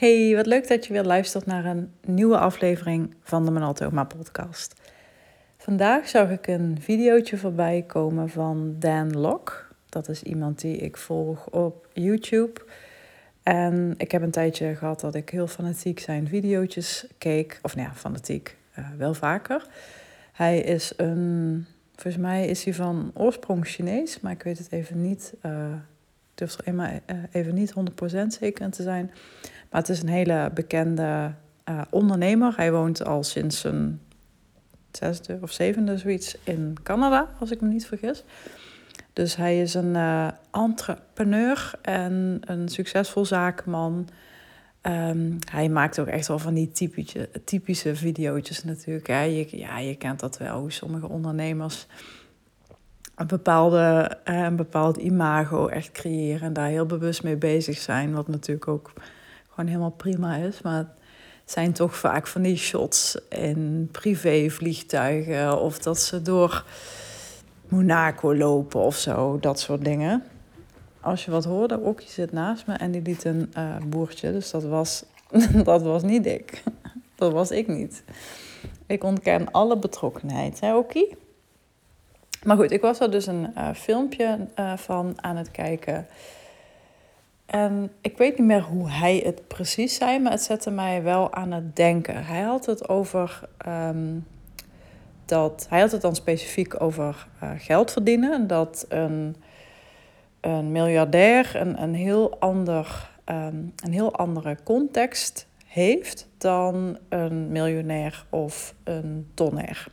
Hey, wat leuk dat je weer luistert naar een nieuwe aflevering van de Manaltoma podcast. Vandaag zag ik een videootje voorbij komen van Dan Lok. Dat is iemand die ik volg op YouTube. En ik heb een tijdje gehad dat ik heel fanatiek zijn videootjes keek. Of nou ja, fanatiek, uh, wel vaker. Hij is een, volgens mij is hij van oorsprong Chinees, maar ik weet het even niet. Uh, durf er even niet 100% zeker in te zijn. Maar het is een hele bekende uh, ondernemer. Hij woont al sinds zijn zesde of zevende zoiets in Canada, als ik me niet vergis. Dus hij is een uh, entrepreneur en een succesvol zakenman. Um, hij maakt ook echt wel van die typische, typische video's natuurlijk. Hè. Je, ja, je kent dat wel, hoe sommige ondernemers een, bepaalde, een bepaald imago echt creëren en daar heel bewust mee bezig zijn. Wat natuurlijk ook gewoon helemaal prima is. Maar het zijn toch vaak van die shots in privévliegtuigen of dat ze door Monaco lopen of zo, dat soort dingen. Als je wat hoorde, Okkie zit naast me en die liet een uh, boertje, dus dat was, dat was niet ik. Dat was ik niet. Ik ontken alle betrokkenheid, hè Okkie? Maar goed, ik was er dus een uh, filmpje uh, van aan het kijken. En ik weet niet meer hoe hij het precies zei, maar het zette mij wel aan het denken. Hij had het over um, dat. Hij had het dan specifiek over uh, geld verdienen. Dat een, een miljardair een, een, heel ander, um, een heel andere context heeft dan een miljonair of een tonner.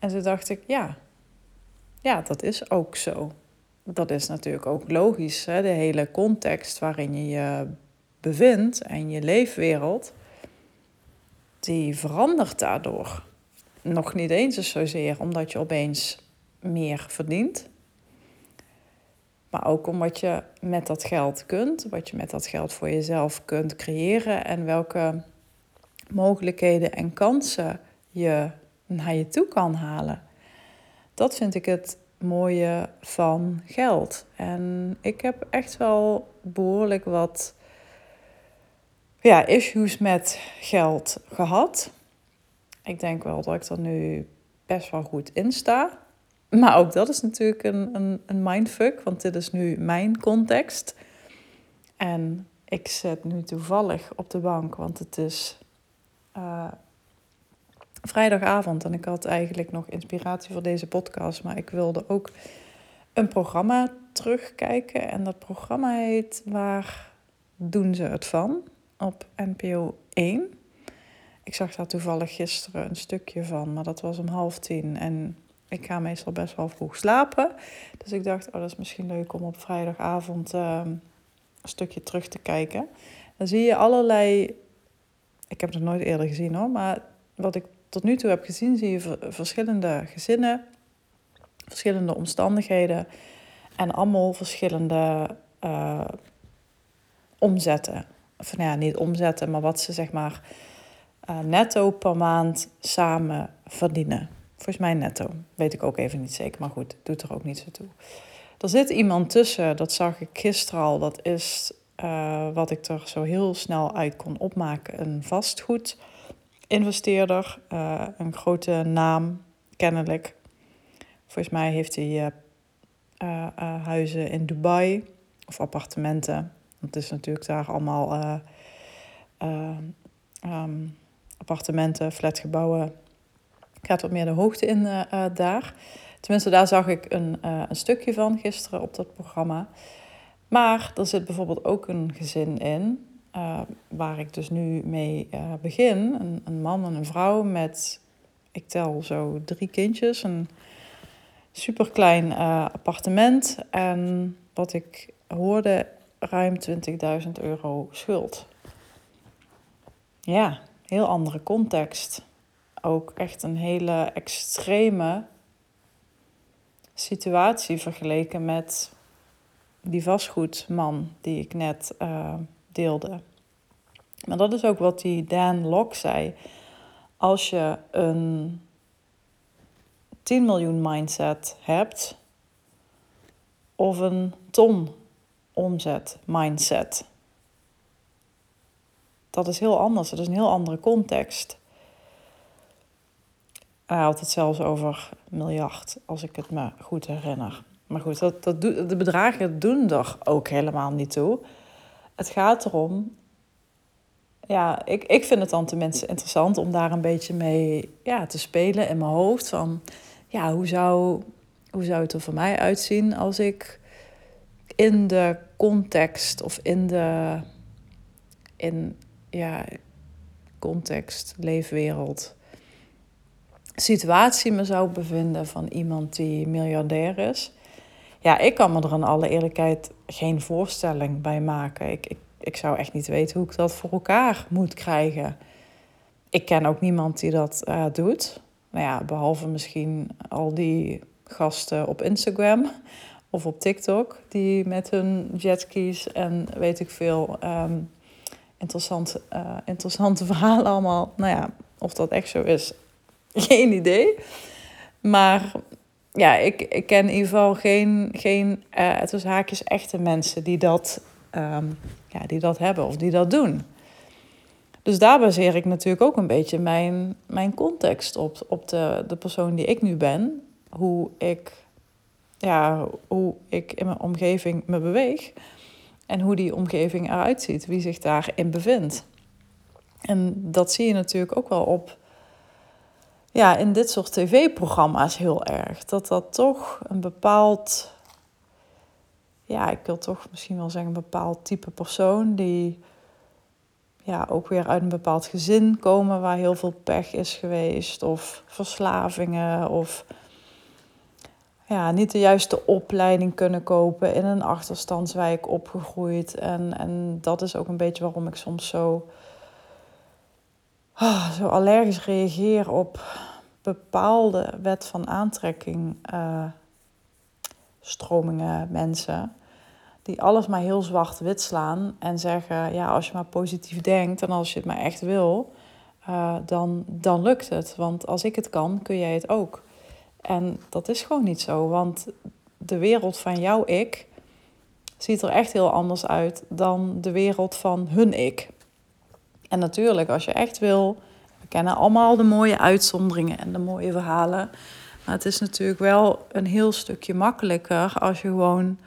En toen dacht ik, ja, ja, dat is ook zo. Dat is natuurlijk ook logisch, hè? de hele context waarin je je bevindt en je leefwereld, die verandert daardoor. Nog niet eens zozeer omdat je opeens meer verdient, maar ook omdat je met dat geld kunt, wat je met dat geld voor jezelf kunt creëren en welke mogelijkheden en kansen je naar je toe kan halen. Dat vind ik het mooie van geld. En ik heb echt wel behoorlijk wat ja, issues met geld gehad. Ik denk wel dat ik er nu best wel goed in sta. Maar ook dat is natuurlijk een, een, een mindfuck, want dit is nu mijn context. En ik zit nu toevallig op de bank, want het is uh, vrijdagavond en ik had eigenlijk nog inspiratie voor deze podcast, maar ik wilde ook een programma terugkijken. En dat programma heet Waar doen ze het van? op NPO 1. Ik zag daar toevallig gisteren een stukje van, maar dat was om half tien. En ik ga meestal best wel vroeg slapen. Dus ik dacht, oh, dat is misschien leuk om op vrijdagavond uh, een stukje terug te kijken. Dan zie je allerlei. Ik heb het nooit eerder gezien hoor, maar wat ik tot nu toe heb gezien, zie je verschillende gezinnen, verschillende omstandigheden en allemaal verschillende uh, omzetten. Of nou ja, niet omzetten, maar wat ze zeg maar uh, netto per maand samen verdienen. Volgens mij netto. Weet ik ook even niet zeker, maar goed, doet er ook niet zo toe. Er zit iemand tussen, dat zag ik gisteren al. Dat is uh, wat ik er zo heel snel uit kon opmaken: een vastgoed investeerder, uh, een grote naam, kennelijk. Volgens mij heeft hij uh, uh, huizen in Dubai of appartementen. Het is natuurlijk daar allemaal um, appartementen, flatgebouwen. Gaat wat meer de hoogte in daar. Tenminste, daar zag ik een, een stukje van gisteren op dat programma. Maar er zit bijvoorbeeld ook een gezin in uh, waar ik dus nu mee uh, begin. Een, een, man en een vrouw met, ik tel zo drie kindjes. Een superklein uh, appartement. En wat ik hoorde, ruim 20.000 euro schuld. Ja, heel andere context. Ook echt een hele extreme situatie vergeleken met die vastgoedman die ik net deelde. Maar dat is ook wat die Dan Lok zei. Als je een 10 miljoen mindset hebt of een ton omzet mindset. dat is heel anders. Dat is een heel andere context. Hij had het zelfs over miljard, als ik het me goed herinner. Maar goed, dat, dat de bedragen doen er ook helemaal niet toe. Het gaat erom ja, ik, ik vind het dan tenminste interessant om daar een beetje mee ja, te spelen in mijn hoofd. Van ja, hoe zou, hoe zou het er voor mij uitzien als ik in de context of in de in, ja, context, leefwereld, situatie me zou bevinden van iemand die miljardair is. Ja, ik kan me er in alle eerlijkheid geen voorstelling bij maken. Ik, ik ik zou echt niet weten hoe ik dat voor elkaar moet krijgen. Ik ken ook niemand die dat uh, doet. Nou ja, behalve misschien al die gasten op Instagram of op TikTok, die met hun jetskis en weet ik veel um, interessante, uh, interessante verhalen allemaal. Nou ja, of dat echt zo is, geen idee. Maar ja, ik, ik ken in ieder geval geen, geen uh, het was haakjes echte mensen die dat um, ja, die dat hebben of die dat doen. Dus daar baseer ik natuurlijk ook een beetje mijn, mijn context op, op de, de persoon die ik nu ben. Hoe ik, ja, hoe ik in mijn omgeving me beweeg. En hoe die omgeving eruit ziet, wie zich daarin bevindt. En dat zie je natuurlijk ook wel op, ja, in dit soort tv-programma's heel erg. Dat dat toch een bepaald ja, ik wil toch misschien wel zeggen, een bepaald type persoon die ja, ook weer uit een bepaald gezin komen waar heel veel pech is geweest, of verslavingen, of ja, niet de juiste opleiding kunnen kopen, in een achterstandswijk opgegroeid. En, en dat is ook een beetje waarom ik soms zo, oh, zo allergisch reageer op bepaalde wet van aantrekking. Uh, stromingen, mensen die alles maar heel zwart-wit slaan en zeggen: ja, als je maar positief denkt en als je het maar echt wil, uh, dan, dan lukt het. Want als ik het kan, kun jij het ook. En dat is gewoon niet zo, want de wereld van jouw ik ziet er echt heel anders uit dan de wereld van hun ik. En natuurlijk, als je echt wil, we kennen allemaal de mooie uitzonderingen en de mooie verhalen. Maar het is natuurlijk wel een heel stukje makkelijker als je gewoon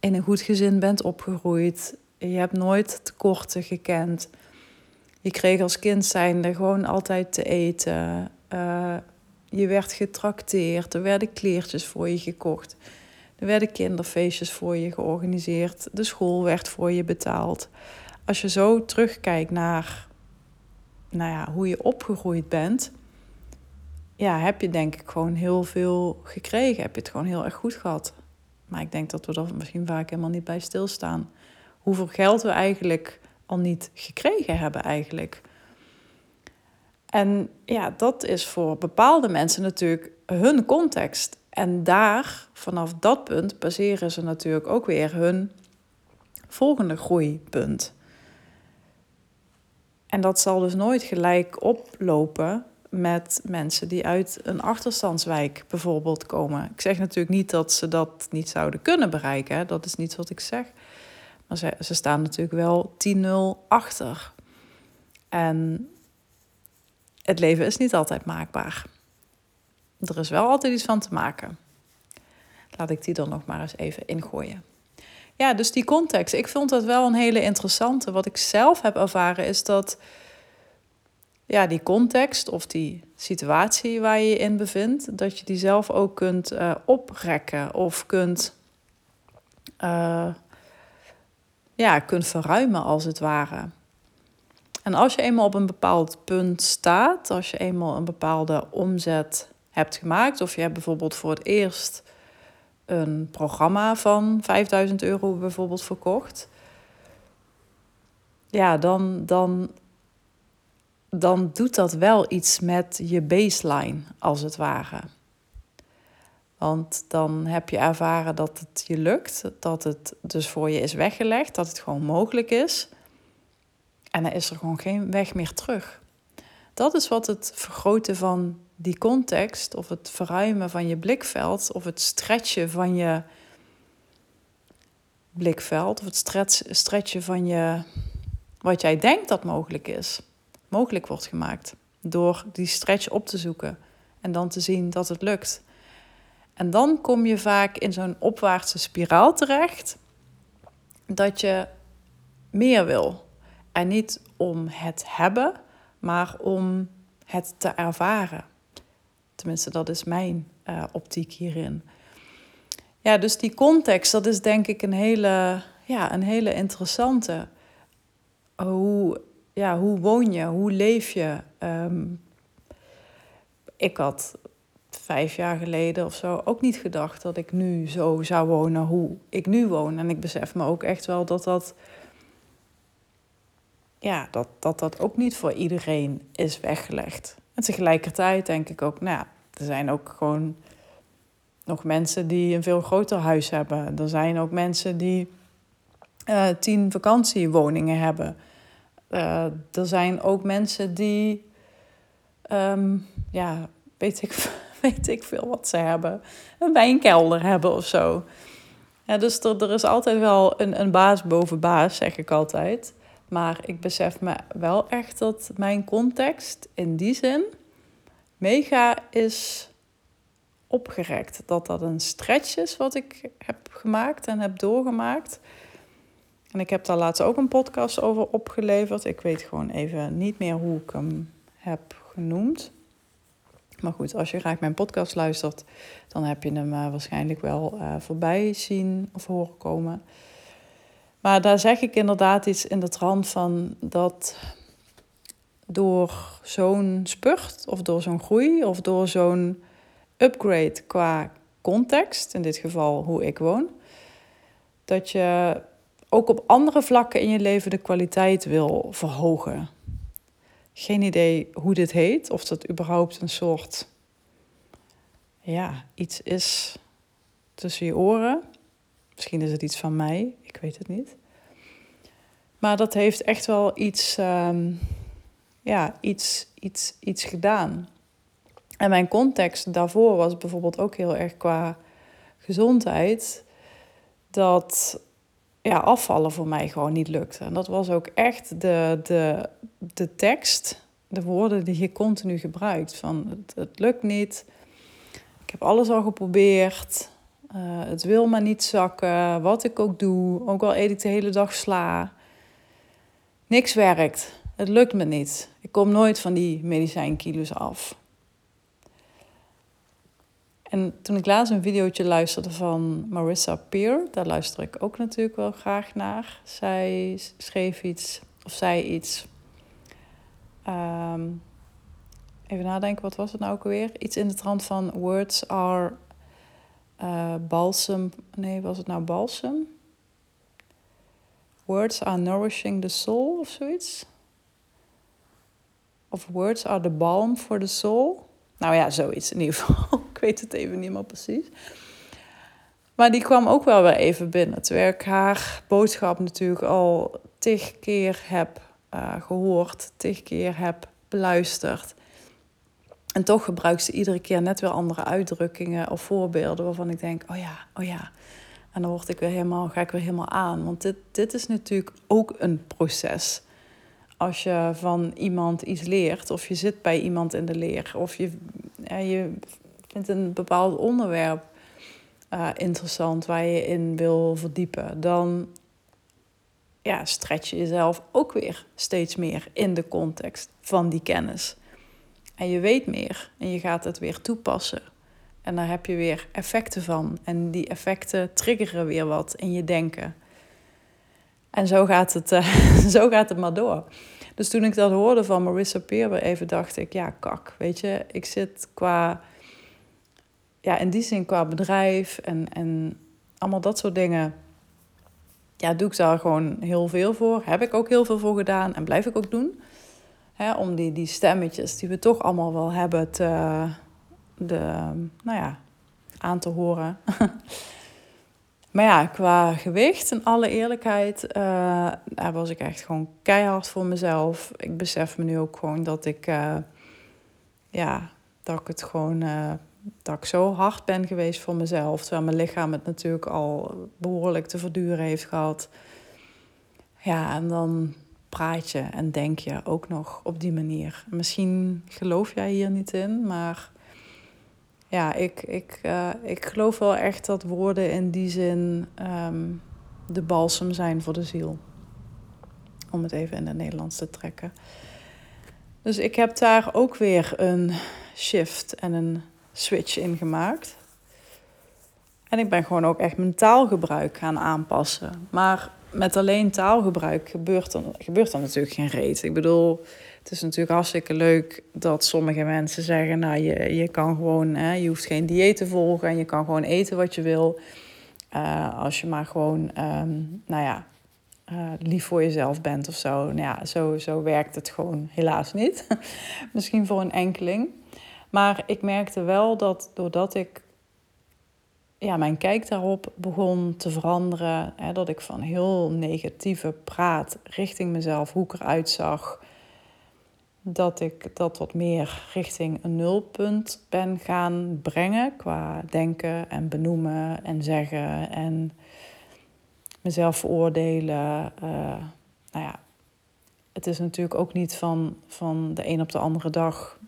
in een goed gezin bent opgegroeid. Je hebt nooit tekorten gekend. Je kreeg als kind zijnde gewoon altijd te eten. Uh, je werd getrakteerd. Er werden kleertjes voor je gekocht. Er werden kinderfeestjes voor je georganiseerd. De school werd voor je betaald. Als je zo terugkijkt naar nou ja, hoe je opgegroeid bent, ja, heb je denk ik gewoon heel veel gekregen. Heb je het gewoon heel erg goed gehad. Maar ik denk dat we er misschien vaak helemaal niet bij stilstaan. Hoeveel geld we eigenlijk al niet gekregen hebben eigenlijk. En ja, dat is voor bepaalde mensen natuurlijk hun context. En daar, vanaf dat punt, baseren ze natuurlijk ook weer hun volgende groeipunt. En dat zal dus nooit gelijk oplopen met mensen die uit een achterstandswijk bijvoorbeeld komen. Ik zeg natuurlijk niet dat ze dat niet zouden kunnen bereiken, dat is niet wat ik zeg. Maar ze, ze staan natuurlijk wel 10-0 achter. En het leven is niet altijd maakbaar. Er is wel altijd iets van te maken. Laat ik die dan nog maar eens even ingooien. Ja, dus die context. Ik vond dat wel een hele interessante. Wat ik zelf heb ervaren is dat ja, die context of die situatie waar je je in bevindt, dat je die zelf ook kunt uh, oprekken of kunt, uh, ja, kunt verruimen als het ware. En als je eenmaal op een bepaald punt staat, als je eenmaal een bepaalde omzet hebt gemaakt, of je hebt bijvoorbeeld voor het eerst een programma van 5000 euro bijvoorbeeld verkocht, ja, dan, dan dan doet dat wel iets met je baseline, als het ware. Want dan heb je ervaren dat het je lukt, dat het dus voor je is weggelegd, dat het gewoon mogelijk is. En dan is er gewoon geen weg meer terug. Dat is wat het vergroten van die context, of het verruimen van je blikveld, of het stretchen van je blikveld, of het stretchen van je wat jij denkt dat mogelijk is, mogelijk wordt gemaakt. Door die stretch op te zoeken en dan te zien dat het lukt. En dan kom je vaak in zo'n opwaartse spiraal terecht dat je meer wil. En niet om het hebben, maar om het te ervaren. Tenminste, dat is mijn uh, optiek hierin. Ja, dus die context, dat is denk ik een hele, ja, een hele interessante. Hoe, ja, hoe woon je? Hoe leef je? Um, ik had vijf jaar geleden of zo ook niet gedacht dat ik nu zo zou wonen hoe ik nu woon. En ik besef me ook echt wel dat dat, ja, dat, dat, dat ook niet voor iedereen is weggelegd. En tegelijkertijd denk ik ook, nou er zijn ook gewoon nog mensen die een veel groter huis hebben. Er zijn ook mensen die uh, tien vakantiewoningen hebben. Uh, er zijn ook mensen die, um, ja, weet ik, weet ik veel wat ze hebben. Een wijnkelder hebben of zo. Ja, dus er, er is altijd wel een, een baas boven baas, zeg ik altijd. Maar ik besef me wel echt dat mijn context in die zin mega is opgerekt. Dat dat een stretch is wat ik heb gemaakt en heb doorgemaakt. En ik heb daar laatst ook een podcast over opgeleverd. Ik weet gewoon even niet meer hoe ik hem heb genoemd. Maar goed, als je graag mijn podcast luistert, dan heb je hem uh, waarschijnlijk wel uh, voorbij zien of horen komen. Maar daar zeg ik inderdaad iets in de trant van dat door zo'n spurt of door zo'n groei of door zo'n upgrade qua context, in dit geval hoe ik woon, dat je ook op andere vlakken in je leven de kwaliteit wil verhogen. Geen idee hoe dit heet, of dat überhaupt een soort ja, iets is tussen je oren. Misschien is het iets van mij, ik weet het niet. Maar dat heeft echt wel iets, um, ja, iets, iets, iets gedaan. En mijn context daarvoor was bijvoorbeeld ook heel erg qua gezondheid. Dat ja, afvallen voor mij gewoon niet lukte. En dat was ook echt de, de, de tekst, de woorden die je continu gebruikt. Van het, het lukt niet, ik heb alles al geprobeerd, uh, het wil maar niet zakken, wat ik ook doe, ook al eet ik de hele dag sla. Niks werkt, het lukt me niet. Ik kom nooit van die medicijnkilo's af. En toen ik laatst een videootje luisterde van Marissa Peer, daar luister ik ook natuurlijk wel graag naar. Zij schreef iets, of zei iets. Um, even nadenken, wat was het nou ook alweer? Iets in de trant van words are uh, balsam. Nee, was het nou balsam? Words are nourishing the soul of zoiets. Of words are the balm for the soul. Nou ja, zoiets in ieder geval. ik weet het even niet meer precies. Maar die kwam ook wel weer even binnen. Terwijl ik haar boodschap natuurlijk al tig keer heb uh, gehoord, tig keer heb beluisterd. En toch gebruikt ze iedere keer net weer andere uitdrukkingen of voorbeelden waarvan ik denk, oh ja, oh ja. En dan word ik weer helemaal, ga ik weer helemaal aan. Want dit, dit is natuurlijk ook een proces als je van iemand iets leert, of je zit bij iemand in de leer, of je, je vindt een bepaald onderwerp uh, interessant waar je in wil verdiepen, dan ja, stretch je jezelf ook weer steeds meer in de context van die kennis. En je weet meer en je gaat het weer toepassen. En daar heb je weer effecten van. En die effecten triggeren weer wat in je denken. En zo gaat het, uh, zo gaat het maar door. Dus toen ik dat hoorde van Marissa Peer even dacht ik, ja, kak, weet je, ik zit qua, ja, in die zin qua bedrijf en, en allemaal dat soort dingen, ja, doe ik daar gewoon heel veel voor. Heb ik ook heel veel voor gedaan en blijf ik ook doen. Om die, die stemmetjes die we toch allemaal wel hebben de, nou ja, aan te horen. Maar ja, qua gewicht, en alle eerlijkheid, uh, daar was ik echt gewoon keihard voor mezelf. Ik besef me nu ook gewoon dat ik, uh, ja, dat ik het gewoon, uh, dat ik zo hard ben geweest voor mezelf. Terwijl mijn lichaam het natuurlijk al behoorlijk te verduren heeft gehad. Ja, en dan praat je en denk je ook nog op die manier. Misschien geloof jij hier niet in, maar ja, ik, ik, uh, ik geloof wel echt dat woorden in die zin um, de balsem zijn voor de ziel. Om het even in het Nederlands te trekken. Dus ik heb daar ook weer een shift en een switch in gemaakt. En ik ben gewoon ook echt mijn taalgebruik gaan aanpassen. Maar met alleen taalgebruik gebeurt er, gebeurt er natuurlijk geen reet. Ik bedoel, het is natuurlijk hartstikke leuk dat sommige mensen zeggen: Nou, je, je kan gewoon, hè, je hoeft geen dieet te volgen en je kan gewoon eten wat je wil. Uh, als je maar gewoon, um, nou ja, uh, lief voor jezelf bent of zo. Nou ja, zo, zo werkt het gewoon helaas niet. Misschien voor een enkeling. Maar ik merkte wel dat doordat ik ja, mijn kijk daarop begon te veranderen, hè, dat ik van heel negatieve praat richting mezelf, hoe ik eruit zag, dat ik dat wat meer richting een nulpunt ben gaan brengen qua denken en benoemen en zeggen en mezelf veroordelen. Uh, nou ja, het is natuurlijk ook niet van, van de een op de andere dag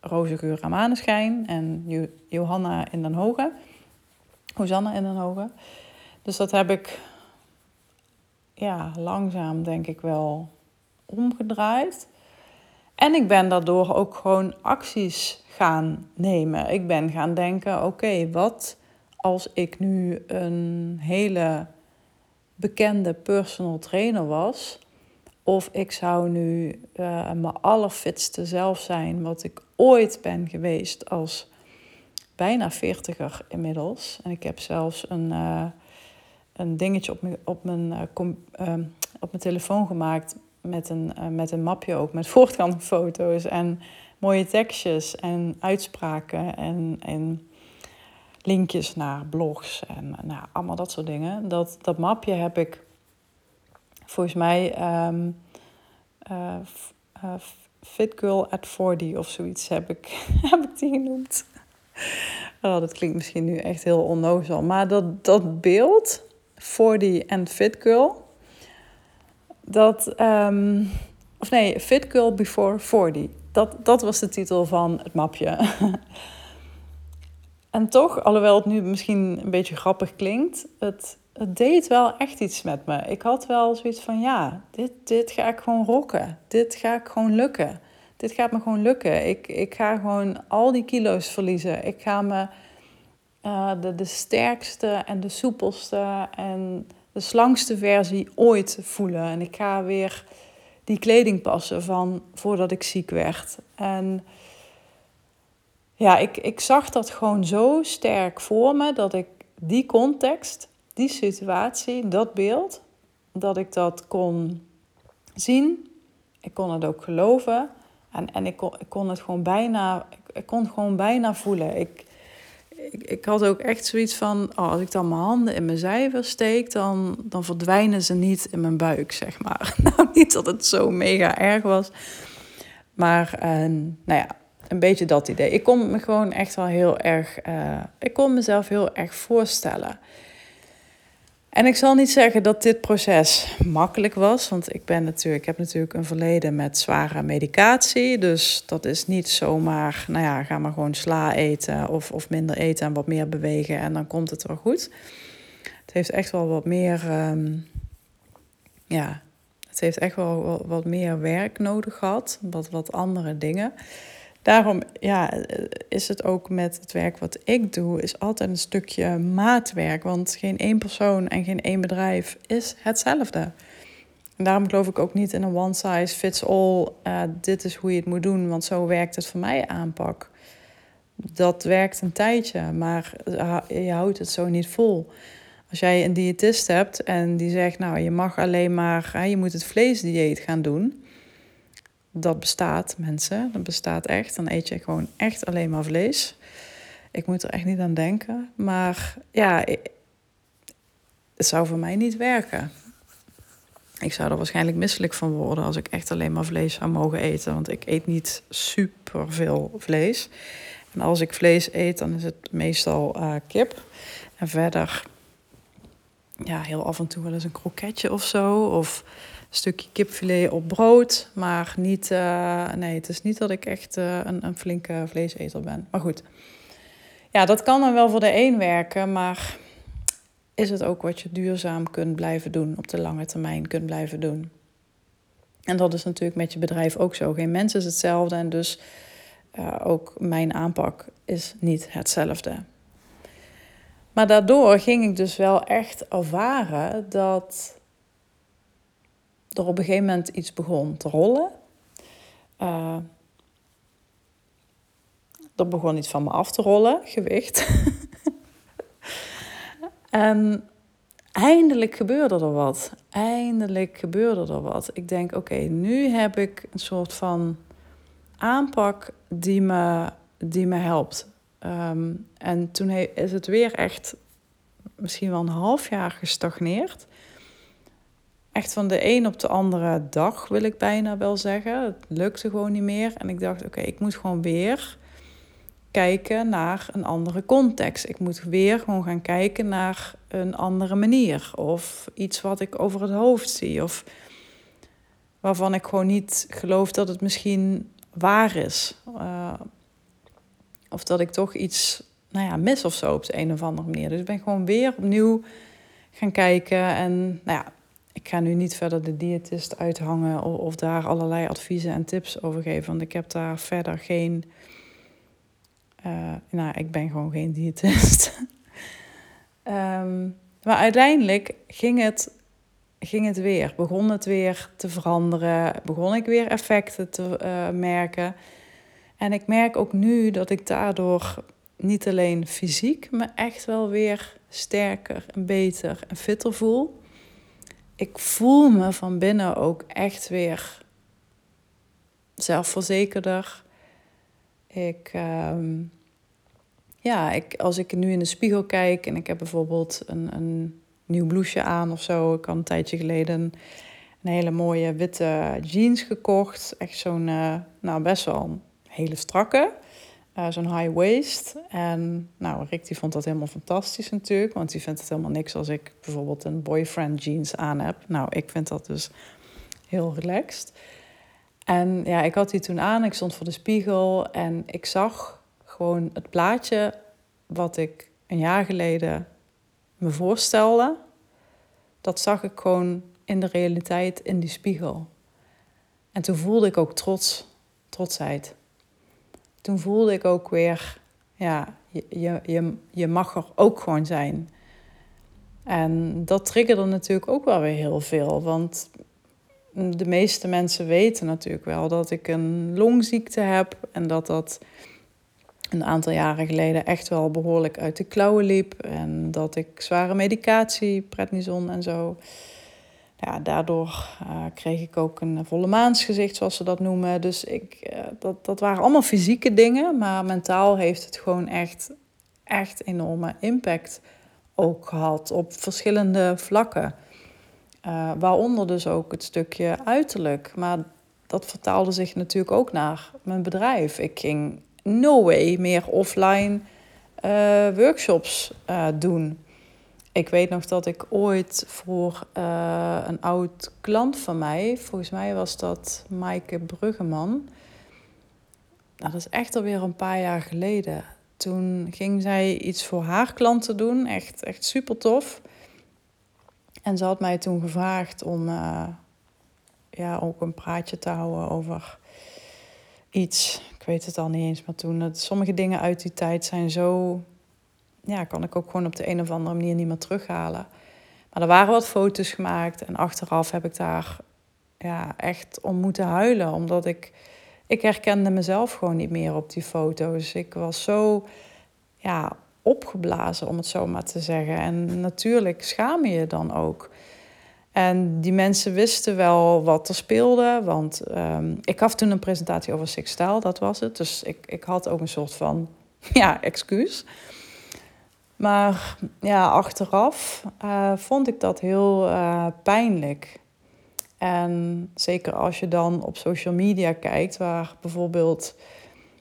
roze geur aan maneschijn en Johanna in Den Hoge. Hosanna in Den Hoge. Dus dat heb ik ja, langzaam denk ik wel omgedraaid. En ik ben daardoor ook gewoon acties gaan nemen. Ik ben gaan denken: oké, wat als ik nu een hele bekende personal trainer was? Of ik zou nu uh, mijn allerfitste zelf zijn, wat ik ooit ben geweest als bijna veertiger inmiddels. En ik heb zelfs een, uh, een dingetje op mijn, op, mijn, uh, op mijn telefoon gemaakt met een, uh, met een mapje ook met voortgaande foto's en mooie tekstjes en uitspraken en, en linkjes naar blogs en nou, allemaal dat soort dingen. Dat, dat mapje heb ik volgens mij um, uh, Fit Girl at 40 of zoiets heb ik, heb ik die genoemd. Oh, dat klinkt misschien nu echt heel onnozel. Maar dat, dat beeld, 40 en Fit Girl, dat, um, of nee, Fit Girl Before 40. Dat, dat was de titel van het mapje. en toch, alhoewel het nu misschien een beetje grappig klinkt, het, het deed wel echt iets met me. Ik had wel zoiets van, ja, dit, dit ga ik gewoon rocken. Dit ga ik gewoon lukken dit gaat me gewoon lukken. Ik, ik ga gewoon al die kilo's verliezen. Ik ga me uh, de, de sterkste en de soepelste en de slangste versie ooit voelen. En ik ga weer die kleding passen van voordat ik ziek werd. En ja, ik, ik zag dat gewoon zo sterk voor me dat ik die context, die situatie, dat beeld, dat ik dat kon zien. Ik kon het ook geloven. En, en ik, kon, ik kon het gewoon bijna, ik, kon gewoon bijna voelen. Ik, ik, had ook echt zoiets van, oh, als ik dan mijn handen in mijn zijver steek, dan, dan verdwijnen ze niet in mijn buik, zeg maar. Nou, niet dat het zo mega erg was. Maar uh, nou ja, een beetje dat idee. Ik kon me gewoon echt wel heel erg, uh, ik kon mezelf heel erg voorstellen. En ik zal niet zeggen dat dit proces makkelijk was, want ik, ben natuurlijk, ik heb natuurlijk een verleden met zware medicatie. Dus dat is niet zomaar, nou ja, ga maar gewoon sla eten of, of minder eten en wat meer bewegen en dan komt het wel goed. Het heeft echt wel wat meer, um, ja, het heeft echt wel wat meer werk nodig gehad, wat, wat andere dingen daarom ja, is het ook met het werk wat ik doe, is altijd een stukje maatwerk. Want geen één persoon en geen één bedrijf is hetzelfde. En daarom geloof ik ook niet in een one size fits all. Uh, dit is hoe je het moet doen, want zo werkt het voor mij aanpak. Dat werkt een tijdje, maar je houdt het zo niet vol. Als jij een diëtist hebt en die zegt, nou, je mag alleen maar, je moet het vleesdieet gaan doen dat bestaat, mensen. Dat bestaat echt. Dan eet je gewoon echt alleen maar vlees. Ik moet er echt niet aan denken. Maar ja, het zou voor mij niet werken. Ik zou er waarschijnlijk misselijk van worden als ik echt alleen maar vlees zou mogen eten. Want ik eet niet super veel vlees. En als ik vlees eet, dan is het meestal uh, kip. En verder, ja, heel af en toe wel eens een kroketje of zo. Of stukje kipfilet op brood. Maar niet, uh, nee, het is niet dat ik echt uh, een, een flinke vleeseter ben. Maar goed, ja, dat kan dan wel voor de een werken, maar is het ook wat je duurzaam kunt blijven doen, op de lange termijn kunt blijven doen. En dat is natuurlijk met je bedrijf ook zo. Geen mens is hetzelfde en dus uh, ook mijn aanpak is niet hetzelfde. Maar daardoor ging ik dus wel echt ervaren dat er op een gegeven moment iets begon te rollen. Uh, er begon iets van me af te rollen, gewicht. en eindelijk gebeurde er wat. Eindelijk gebeurde er wat. Ik denk, oké, nu heb ik een soort van aanpak die me, die me helpt. Ehm, en toen is het weer echt misschien wel een half jaar gestagneerd. Echt van de een op de andere dag wil ik bijna wel zeggen. Het lukte gewoon niet meer. En ik dacht, oké, ik moet gewoon weer kijken naar een andere context. Ik moet weer gewoon gaan kijken naar een andere manier. Of iets wat ik over het hoofd zie. Of waarvan ik gewoon niet geloof dat het misschien waar is. Uh, of dat ik toch iets nou ja, mis of zo op de een of andere manier. Dus ik ben gewoon weer opnieuw gaan kijken. En nou ja, ik ga nu niet verder de diëtist uithangen of, daar allerlei adviezen en tips over geven. Want ik heb daar verder geen. Uh, nou, ik ben gewoon geen diëtist. um, maar uiteindelijk ging het, ging het weer. Begon het weer te veranderen. Begon ik weer effecten te uh, merken. En ik merk ook nu dat ik daardoor niet alleen fysiek me echt wel weer sterker en beter en fitter voel. Ik voel me van binnen ook echt weer zelfverzekerder. Ik, um, ja, ik, als ik nu in de spiegel kijk en ik heb bijvoorbeeld een, een nieuw blouseje aan of zo. Ik had een tijdje geleden een hele mooie witte jeans gekocht. Echt zo'n, uh, nou best wel hele strakke. Uh, zo'n high waist. En nou, Rick die vond dat helemaal fantastisch natuurlijk. Want die vindt het helemaal niks als ik bijvoorbeeld een boyfriend jeans aan heb. Nou, ik vind dat dus heel relaxed. En ja, ik had die toen aan. Ik stond voor de spiegel. En ik zag gewoon het plaatje wat ik een jaar geleden me voorstelde. Dat zag ik gewoon in de realiteit in die spiegel. En toen voelde ik ook trots, trotsheid toen voelde ik ook weer, ja, je, je, je, mag er ook gewoon zijn. En dat triggerde natuurlijk ook wel weer heel veel. Want de meeste mensen weten natuurlijk wel dat ik een longziekte heb. En dat dat een aantal jaren geleden echt wel behoorlijk uit de klauwen liep. En dat ik zware medicatie, prednison en zo ja, daardoor uh, kreeg ik ook een volle maansgezicht, zoals ze dat noemen. Dus ik, uh, dat, dat waren allemaal fysieke dingen, maar mentaal heeft het gewoon echt, echt enorme impact ook gehad op verschillende vlakken. Uh, waaronder dus ook het stukje uiterlijk. Maar dat vertaalde zich natuurlijk ook naar mijn bedrijf. Ik ging no way meer offline workshops doen. Ik weet nog dat ik ooit voor uh, een oud klant van mij, volgens mij was dat Maaike Bruggeman. Nou, dat is echt alweer een paar jaar geleden. Toen ging zij iets voor haar klanten doen, echt, echt super tof. En ze had mij toen gevraagd om uh, ja, ook een praatje te houden over iets. Ik weet het al niet eens, maar toen. Dat sommige dingen uit die tijd zijn zo ja, kan ik ook gewoon op de een of andere manier niet meer terughalen. Maar er waren wat foto's gemaakt en achteraf heb ik daar ja, echt om moeten huilen. Omdat ik, ik herkende mezelf gewoon niet meer op die foto's. Ik was zo ja, opgeblazen, om het zo maar te zeggen. En natuurlijk schaam je je dan ook. En die mensen wisten wel wat er speelde. Want um, ik gaf toen een presentatie over Sixtaal, dat was het. Dus ik, ik had ook een soort van ja, excuus. Maar ja, achteraf uh, vond ik dat heel uh, pijnlijk. En zeker als je dan op social media kijkt, waar bijvoorbeeld,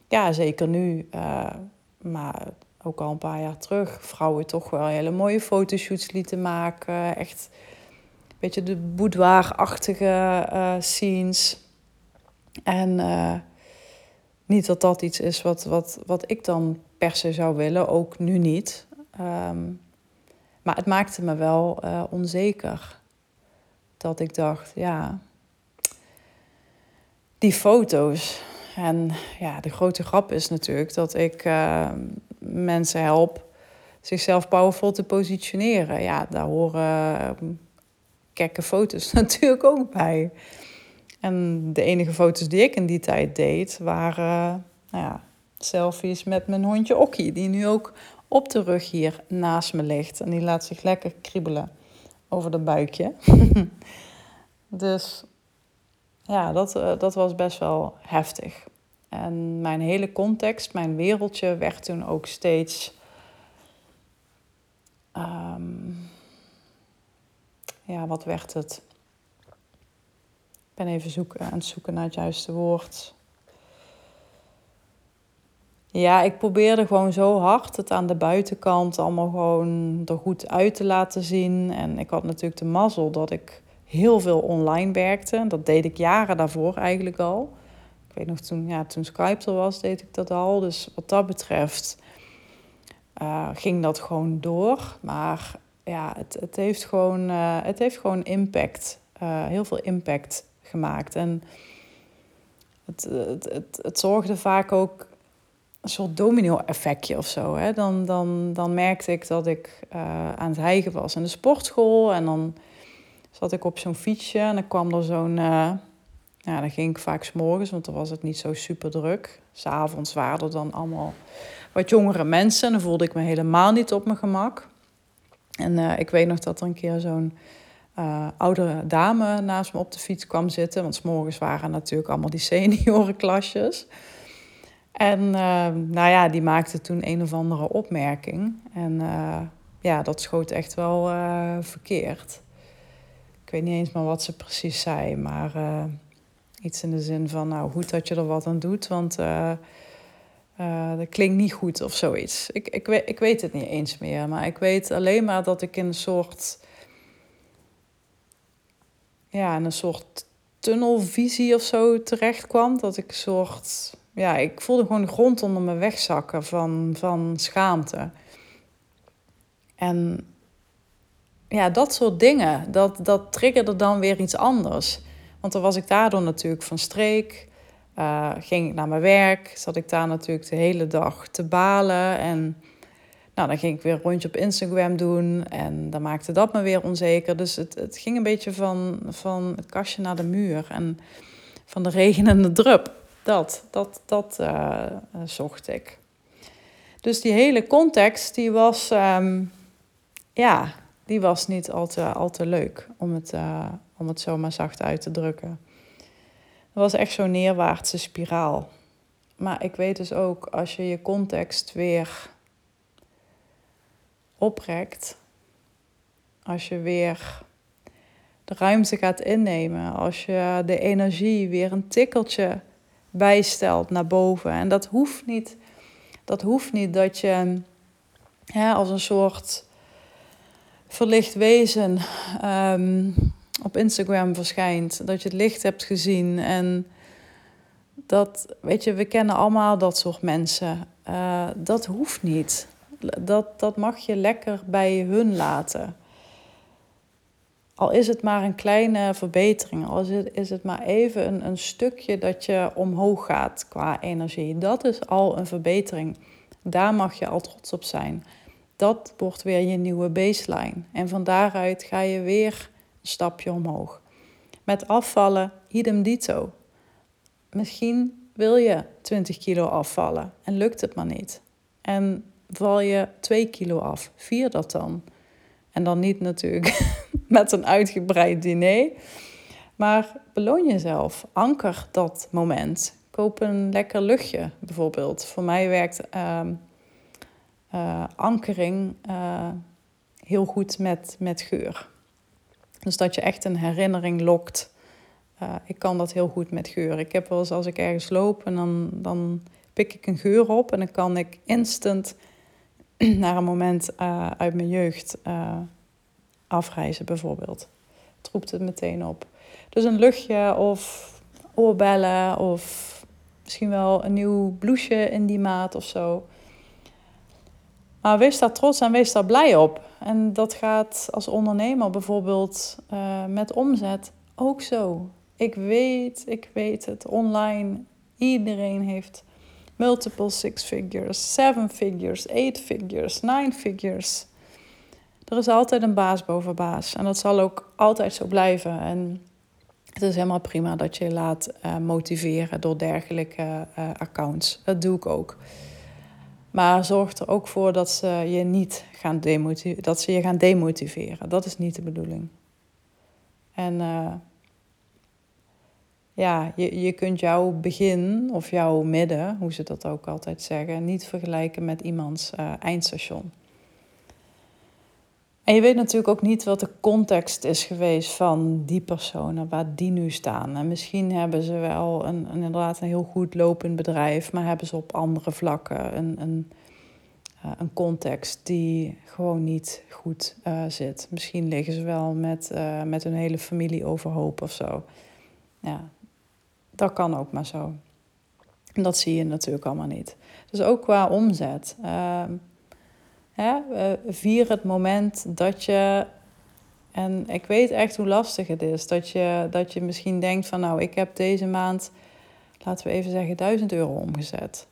ja, zeker nu, uh, maar ook al een paar jaar terug, vrouwen toch wel hele mooie fotoshoots lieten maken. Echt beetje de boudoir-achtige scenes. En niet dat dat iets is wat, wat, wat ik dan per se zou willen, ook nu niet. Um, maar het maakte me wel uh, onzeker. Dat ik dacht, ja, die foto's. En ja, de grote grap is natuurlijk dat ik uh, mensen help zichzelf powerful te positioneren. Ja, daar horen uh, gekke foto's natuurlijk ook bij. En de enige foto's die ik in die tijd deed waren nou ja, selfies met mijn hondje Okkie, die nu ook op de rug hier naast me ligt. En die laat zich lekker kriebelen over de buikje. dus ja, dat, uh, dat was best wel heftig. En mijn hele context, mijn wereldje, werd toen ook steeds. Um, ja, wat werd het? Ik ben even zoeken, aan het zoeken naar het juiste woord. Ja, ik probeerde gewoon zo hard het aan de buitenkant allemaal gewoon er goed uit te laten zien. En ik had natuurlijk de mazzel dat ik heel veel online werkte. Dat deed ik jaren daarvoor eigenlijk al. Ik weet nog, toen, ja, toen Skype er was, deed ik dat al. Dus wat dat betreft uh, ging dat gewoon door. Maar ja, het, het, heeft, gewoon, uh, het heeft gewoon impact. Uh, heel veel impact gemaakt. En het, het, het, het zorgde vaak ook een soort domino-effectje of zo. Hè? Dan, dan, dan merkte ik dat ik uh, aan het hijgen was in de sportschool. En dan zat ik op zo'n fietsje en dan kwam er zo'n... Uh, ja, dan ging ik vaak s'morgens, want dan was het niet zo super druk. S'avonds waren er dan allemaal wat jongere mensen. En dan voelde ik me helemaal niet op mijn gemak. En uh, ik weet nog dat er een keer zo'n oudere dame naast me op de fiets kwam zitten. Want s'morgens waren natuurlijk allemaal die seniorenklasjes. En uh, nou ja, die maakte toen een of andere opmerking. En uh, ja, dat schoot echt wel uh, verkeerd. Ik weet niet eens meer wat ze precies zei, maar iets in de zin van, nou goed dat je er wat aan doet, want dat klinkt niet goed of zoiets. Ik, ik, weet, ik weet het niet eens meer, maar ik weet alleen maar dat ik in een soort, ja, in een soort tunnelvisie of zo terecht kwam. Dat ik een soort ja, ik voelde gewoon de grond onder me wegzakken van, van schaamte. En ja, dat soort dingen, dat, dat triggerde dan weer iets anders. Want dan was ik daardoor natuurlijk van streek. Uh, ging ik naar mijn werk, zat ik daar natuurlijk de hele dag te balen. En nou, dan ging ik weer een rondje op Instagram doen. En dan maakte dat me weer onzeker. Dus het, het ging een beetje van, van het kastje naar de muur. En van de regen en de drup. Dat, dat, dat uh, zocht ik. Dus die hele context, die was, um, ja, die was niet al te, al te leuk, om het, uh, om het zo maar zacht uit te drukken. Het was echt zo'n neerwaartse spiraal. Maar ik weet dus ook, als je je context weer oprekt, als je weer de ruimte gaat innemen, als je de energie weer een tikkeltje bijstelt naar boven. En dat hoeft niet dat, hoeft niet dat je hè, als een soort verlicht wezen um, op Instagram verschijnt. Dat je het licht hebt gezien. En dat, weet je, we kennen allemaal dat soort mensen. Uh, dat hoeft niet. Dat, dat mag je lekker bij hun laten. Al is het maar een kleine verbetering, al is het, is het maar even een, een stukje dat je omhoog gaat qua energie. Dat is al een verbetering. Daar mag je al trots op zijn. Dat wordt weer je nieuwe baseline. En van daaruit ga je weer een stapje omhoog. Met afvallen, idem dito. Misschien wil je 20 kilo afvallen en lukt het maar niet. En val je 2 kilo af, vier dat dan. En dan niet natuurlijk met een uitgebreid diner. Maar beloon jezelf. Anker dat moment. Koop een lekker luchtje bijvoorbeeld. Voor mij werkt uh, uh, ankering uh, heel goed met, met geur. Dus dat je echt een herinnering lokt. Eh, ik kan dat heel goed met geur. Ik heb wel eens als ik ergens loop en dan, dan pik ik een geur op en dan kan ik instant naar een moment uit mijn jeugd afreizen bijvoorbeeld. Het roept het meteen op. Dus een luchtje of oorbellen of misschien wel een nieuw blouseje in die maat of zo. Maar wees daar trots en wees daar blij op. En dat gaat als ondernemer bijvoorbeeld uh, met omzet ook zo. Ik weet, ik weet het, online. Iedereen heeft multiple six figures, seven figures, eight figures, nine figures. Er is altijd een baas boven baas. En dat zal ook altijd zo blijven. En het is helemaal prima dat je je laat uh, motiveren door dergelijke uh, accounts. Dat doe ik ook. Maar zorg er ook voor dat ze je niet gaan demotiveren. Dat ze je gaan demotiveren. Dat is niet de bedoeling. En uh, ja, je, je kunt jouw begin of jouw midden, hoe ze dat ook altijd zeggen, niet vergelijken met iemands eindstation. En je weet natuurlijk ook niet wat de context is geweest van die personen, waar die nu staan. En misschien hebben ze wel een, een inderdaad een heel goed lopend bedrijf, maar hebben ze op andere vlakken een, een, uh, een context die gewoon niet goed uh, zit. Misschien liggen ze wel met, met hun hele familie overhoop of zo. Ja, dat kan ook maar zo. En dat zie je natuurlijk allemaal niet. Dus ook qua omzet. Ehm, Hè? vier het moment dat je. En ik weet echt hoe lastig het is. Dat je, dat je misschien denkt van nou, ik heb deze maand, laten we even zeggen, 1000 euro omgezet.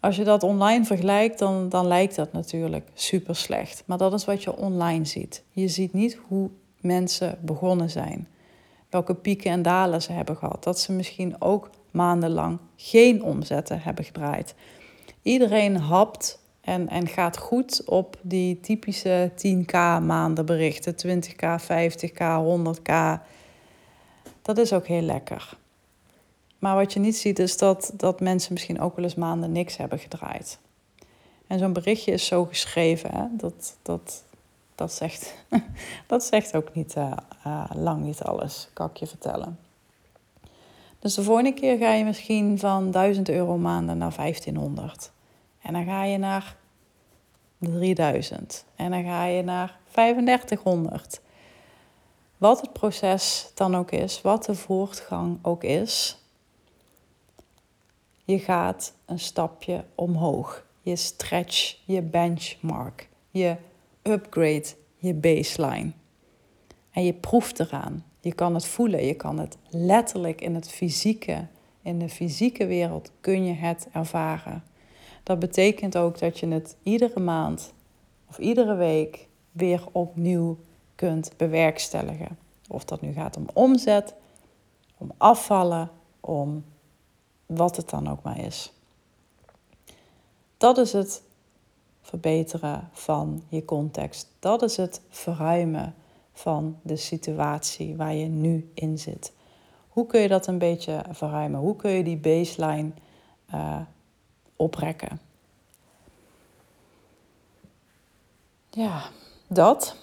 Als je dat online vergelijkt, dan, dan lijkt dat natuurlijk super slecht. Maar dat is wat je online ziet. Je ziet niet hoe mensen begonnen zijn. Welke pieken en dalen ze hebben gehad. Dat ze misschien ook maandenlang geen omzetten hebben gedraaid. Iedereen hapt en, en gaat goed op die typische 10k maanden berichten. 20k, 50k, 100k. Dat is ook heel lekker. Maar wat je niet ziet is dat, dat mensen misschien ook wel eens maanden niks hebben gedraaid. En zo'n berichtje is zo geschreven. Hè? Dat, dat, dat, zegt, dat zegt ook niet, uh, uh, lang niet alles, kan ik je vertellen. Dus de volgende keer ga je misschien van 1000 euro maanden naar 1500. En dan ga je naar 3000. En dan ga je naar 3500. Wat het proces dan ook is, wat de voortgang ook is, je gaat een stapje omhoog. Je stretch je benchmark. Je upgrade je baseline. En je proeft eraan. Je kan het voelen. Je kan het letterlijk in het fysieke, in de fysieke wereld kun je het ervaren. Dat betekent ook dat je het iedere maand of iedere week weer opnieuw kunt bewerkstelligen. Of dat nu gaat om omzet, om afvallen, om wat het dan ook maar is. Dat is het verbeteren van je context. Dat is het verruimen van de situatie waar je nu in zit. Hoe kun je dat een beetje verruimen? Hoe kun je die baseline uh, oprekken? Ja, dat.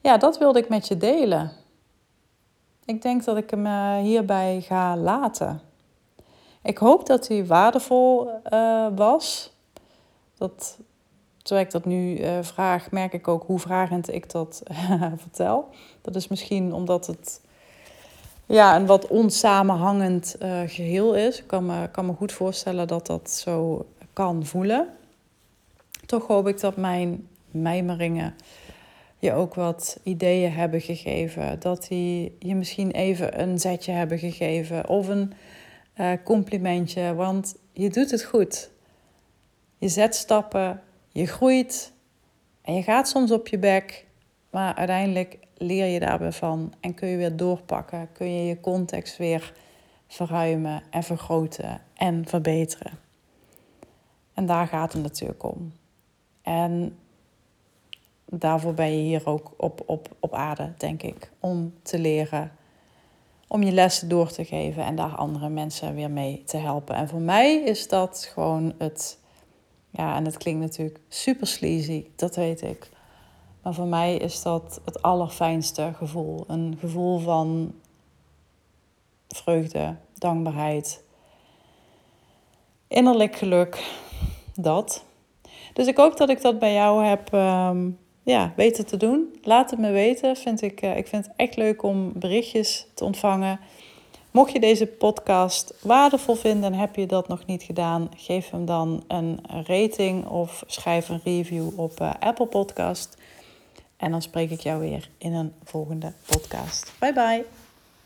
Ja, dat wilde ik met je delen. Ik denk dat ik hem uh, hierbij ga laten. Ik hoop dat hij waardevol uh, was. Dat, terwijl ik dat nu uh, vraag, merk ik ook hoe vragend ik dat vertel. Dat is misschien omdat het ja, een wat onsamenhangend geheel is. Ik kan me, kan me goed voorstellen dat dat zo kan voelen toch hoop ik dat mijn mijmeringen je ook wat ideeën hebben gegeven. Dat die je misschien even een zetje hebben gegeven of een uh, complimentje. Want je doet het goed. Je zet stappen, je groeit en je gaat soms op je bek. Maar uiteindelijk leer je daarbij van en kun je weer doorpakken. Kun je je context weer verruimen en vergroten en verbeteren. En daar gaat het natuurlijk om. En daarvoor ben je hier ook op, op, op aarde, denk ik. Om te leren, om je lessen door te geven en daar andere mensen weer mee te helpen. En voor mij is dat gewoon het, ja, en het klinkt natuurlijk super sleazy, dat weet ik. Maar voor mij is dat het allerfijnste gevoel. Een gevoel van vreugde, dankbaarheid, innerlijk geluk. Dat. Dus ik hoop dat ik dat bij jou heb, um, ja, weten te doen. Laat het me weten. Vind ik, ik vind het echt leuk om berichtjes te ontvangen. Mocht je deze podcast waardevol vinden en heb je dat nog niet gedaan, geef hem dan een rating of schrijf een review op Apple Podcast. En dan spreek ik jou weer in een volgende podcast. Bye bye.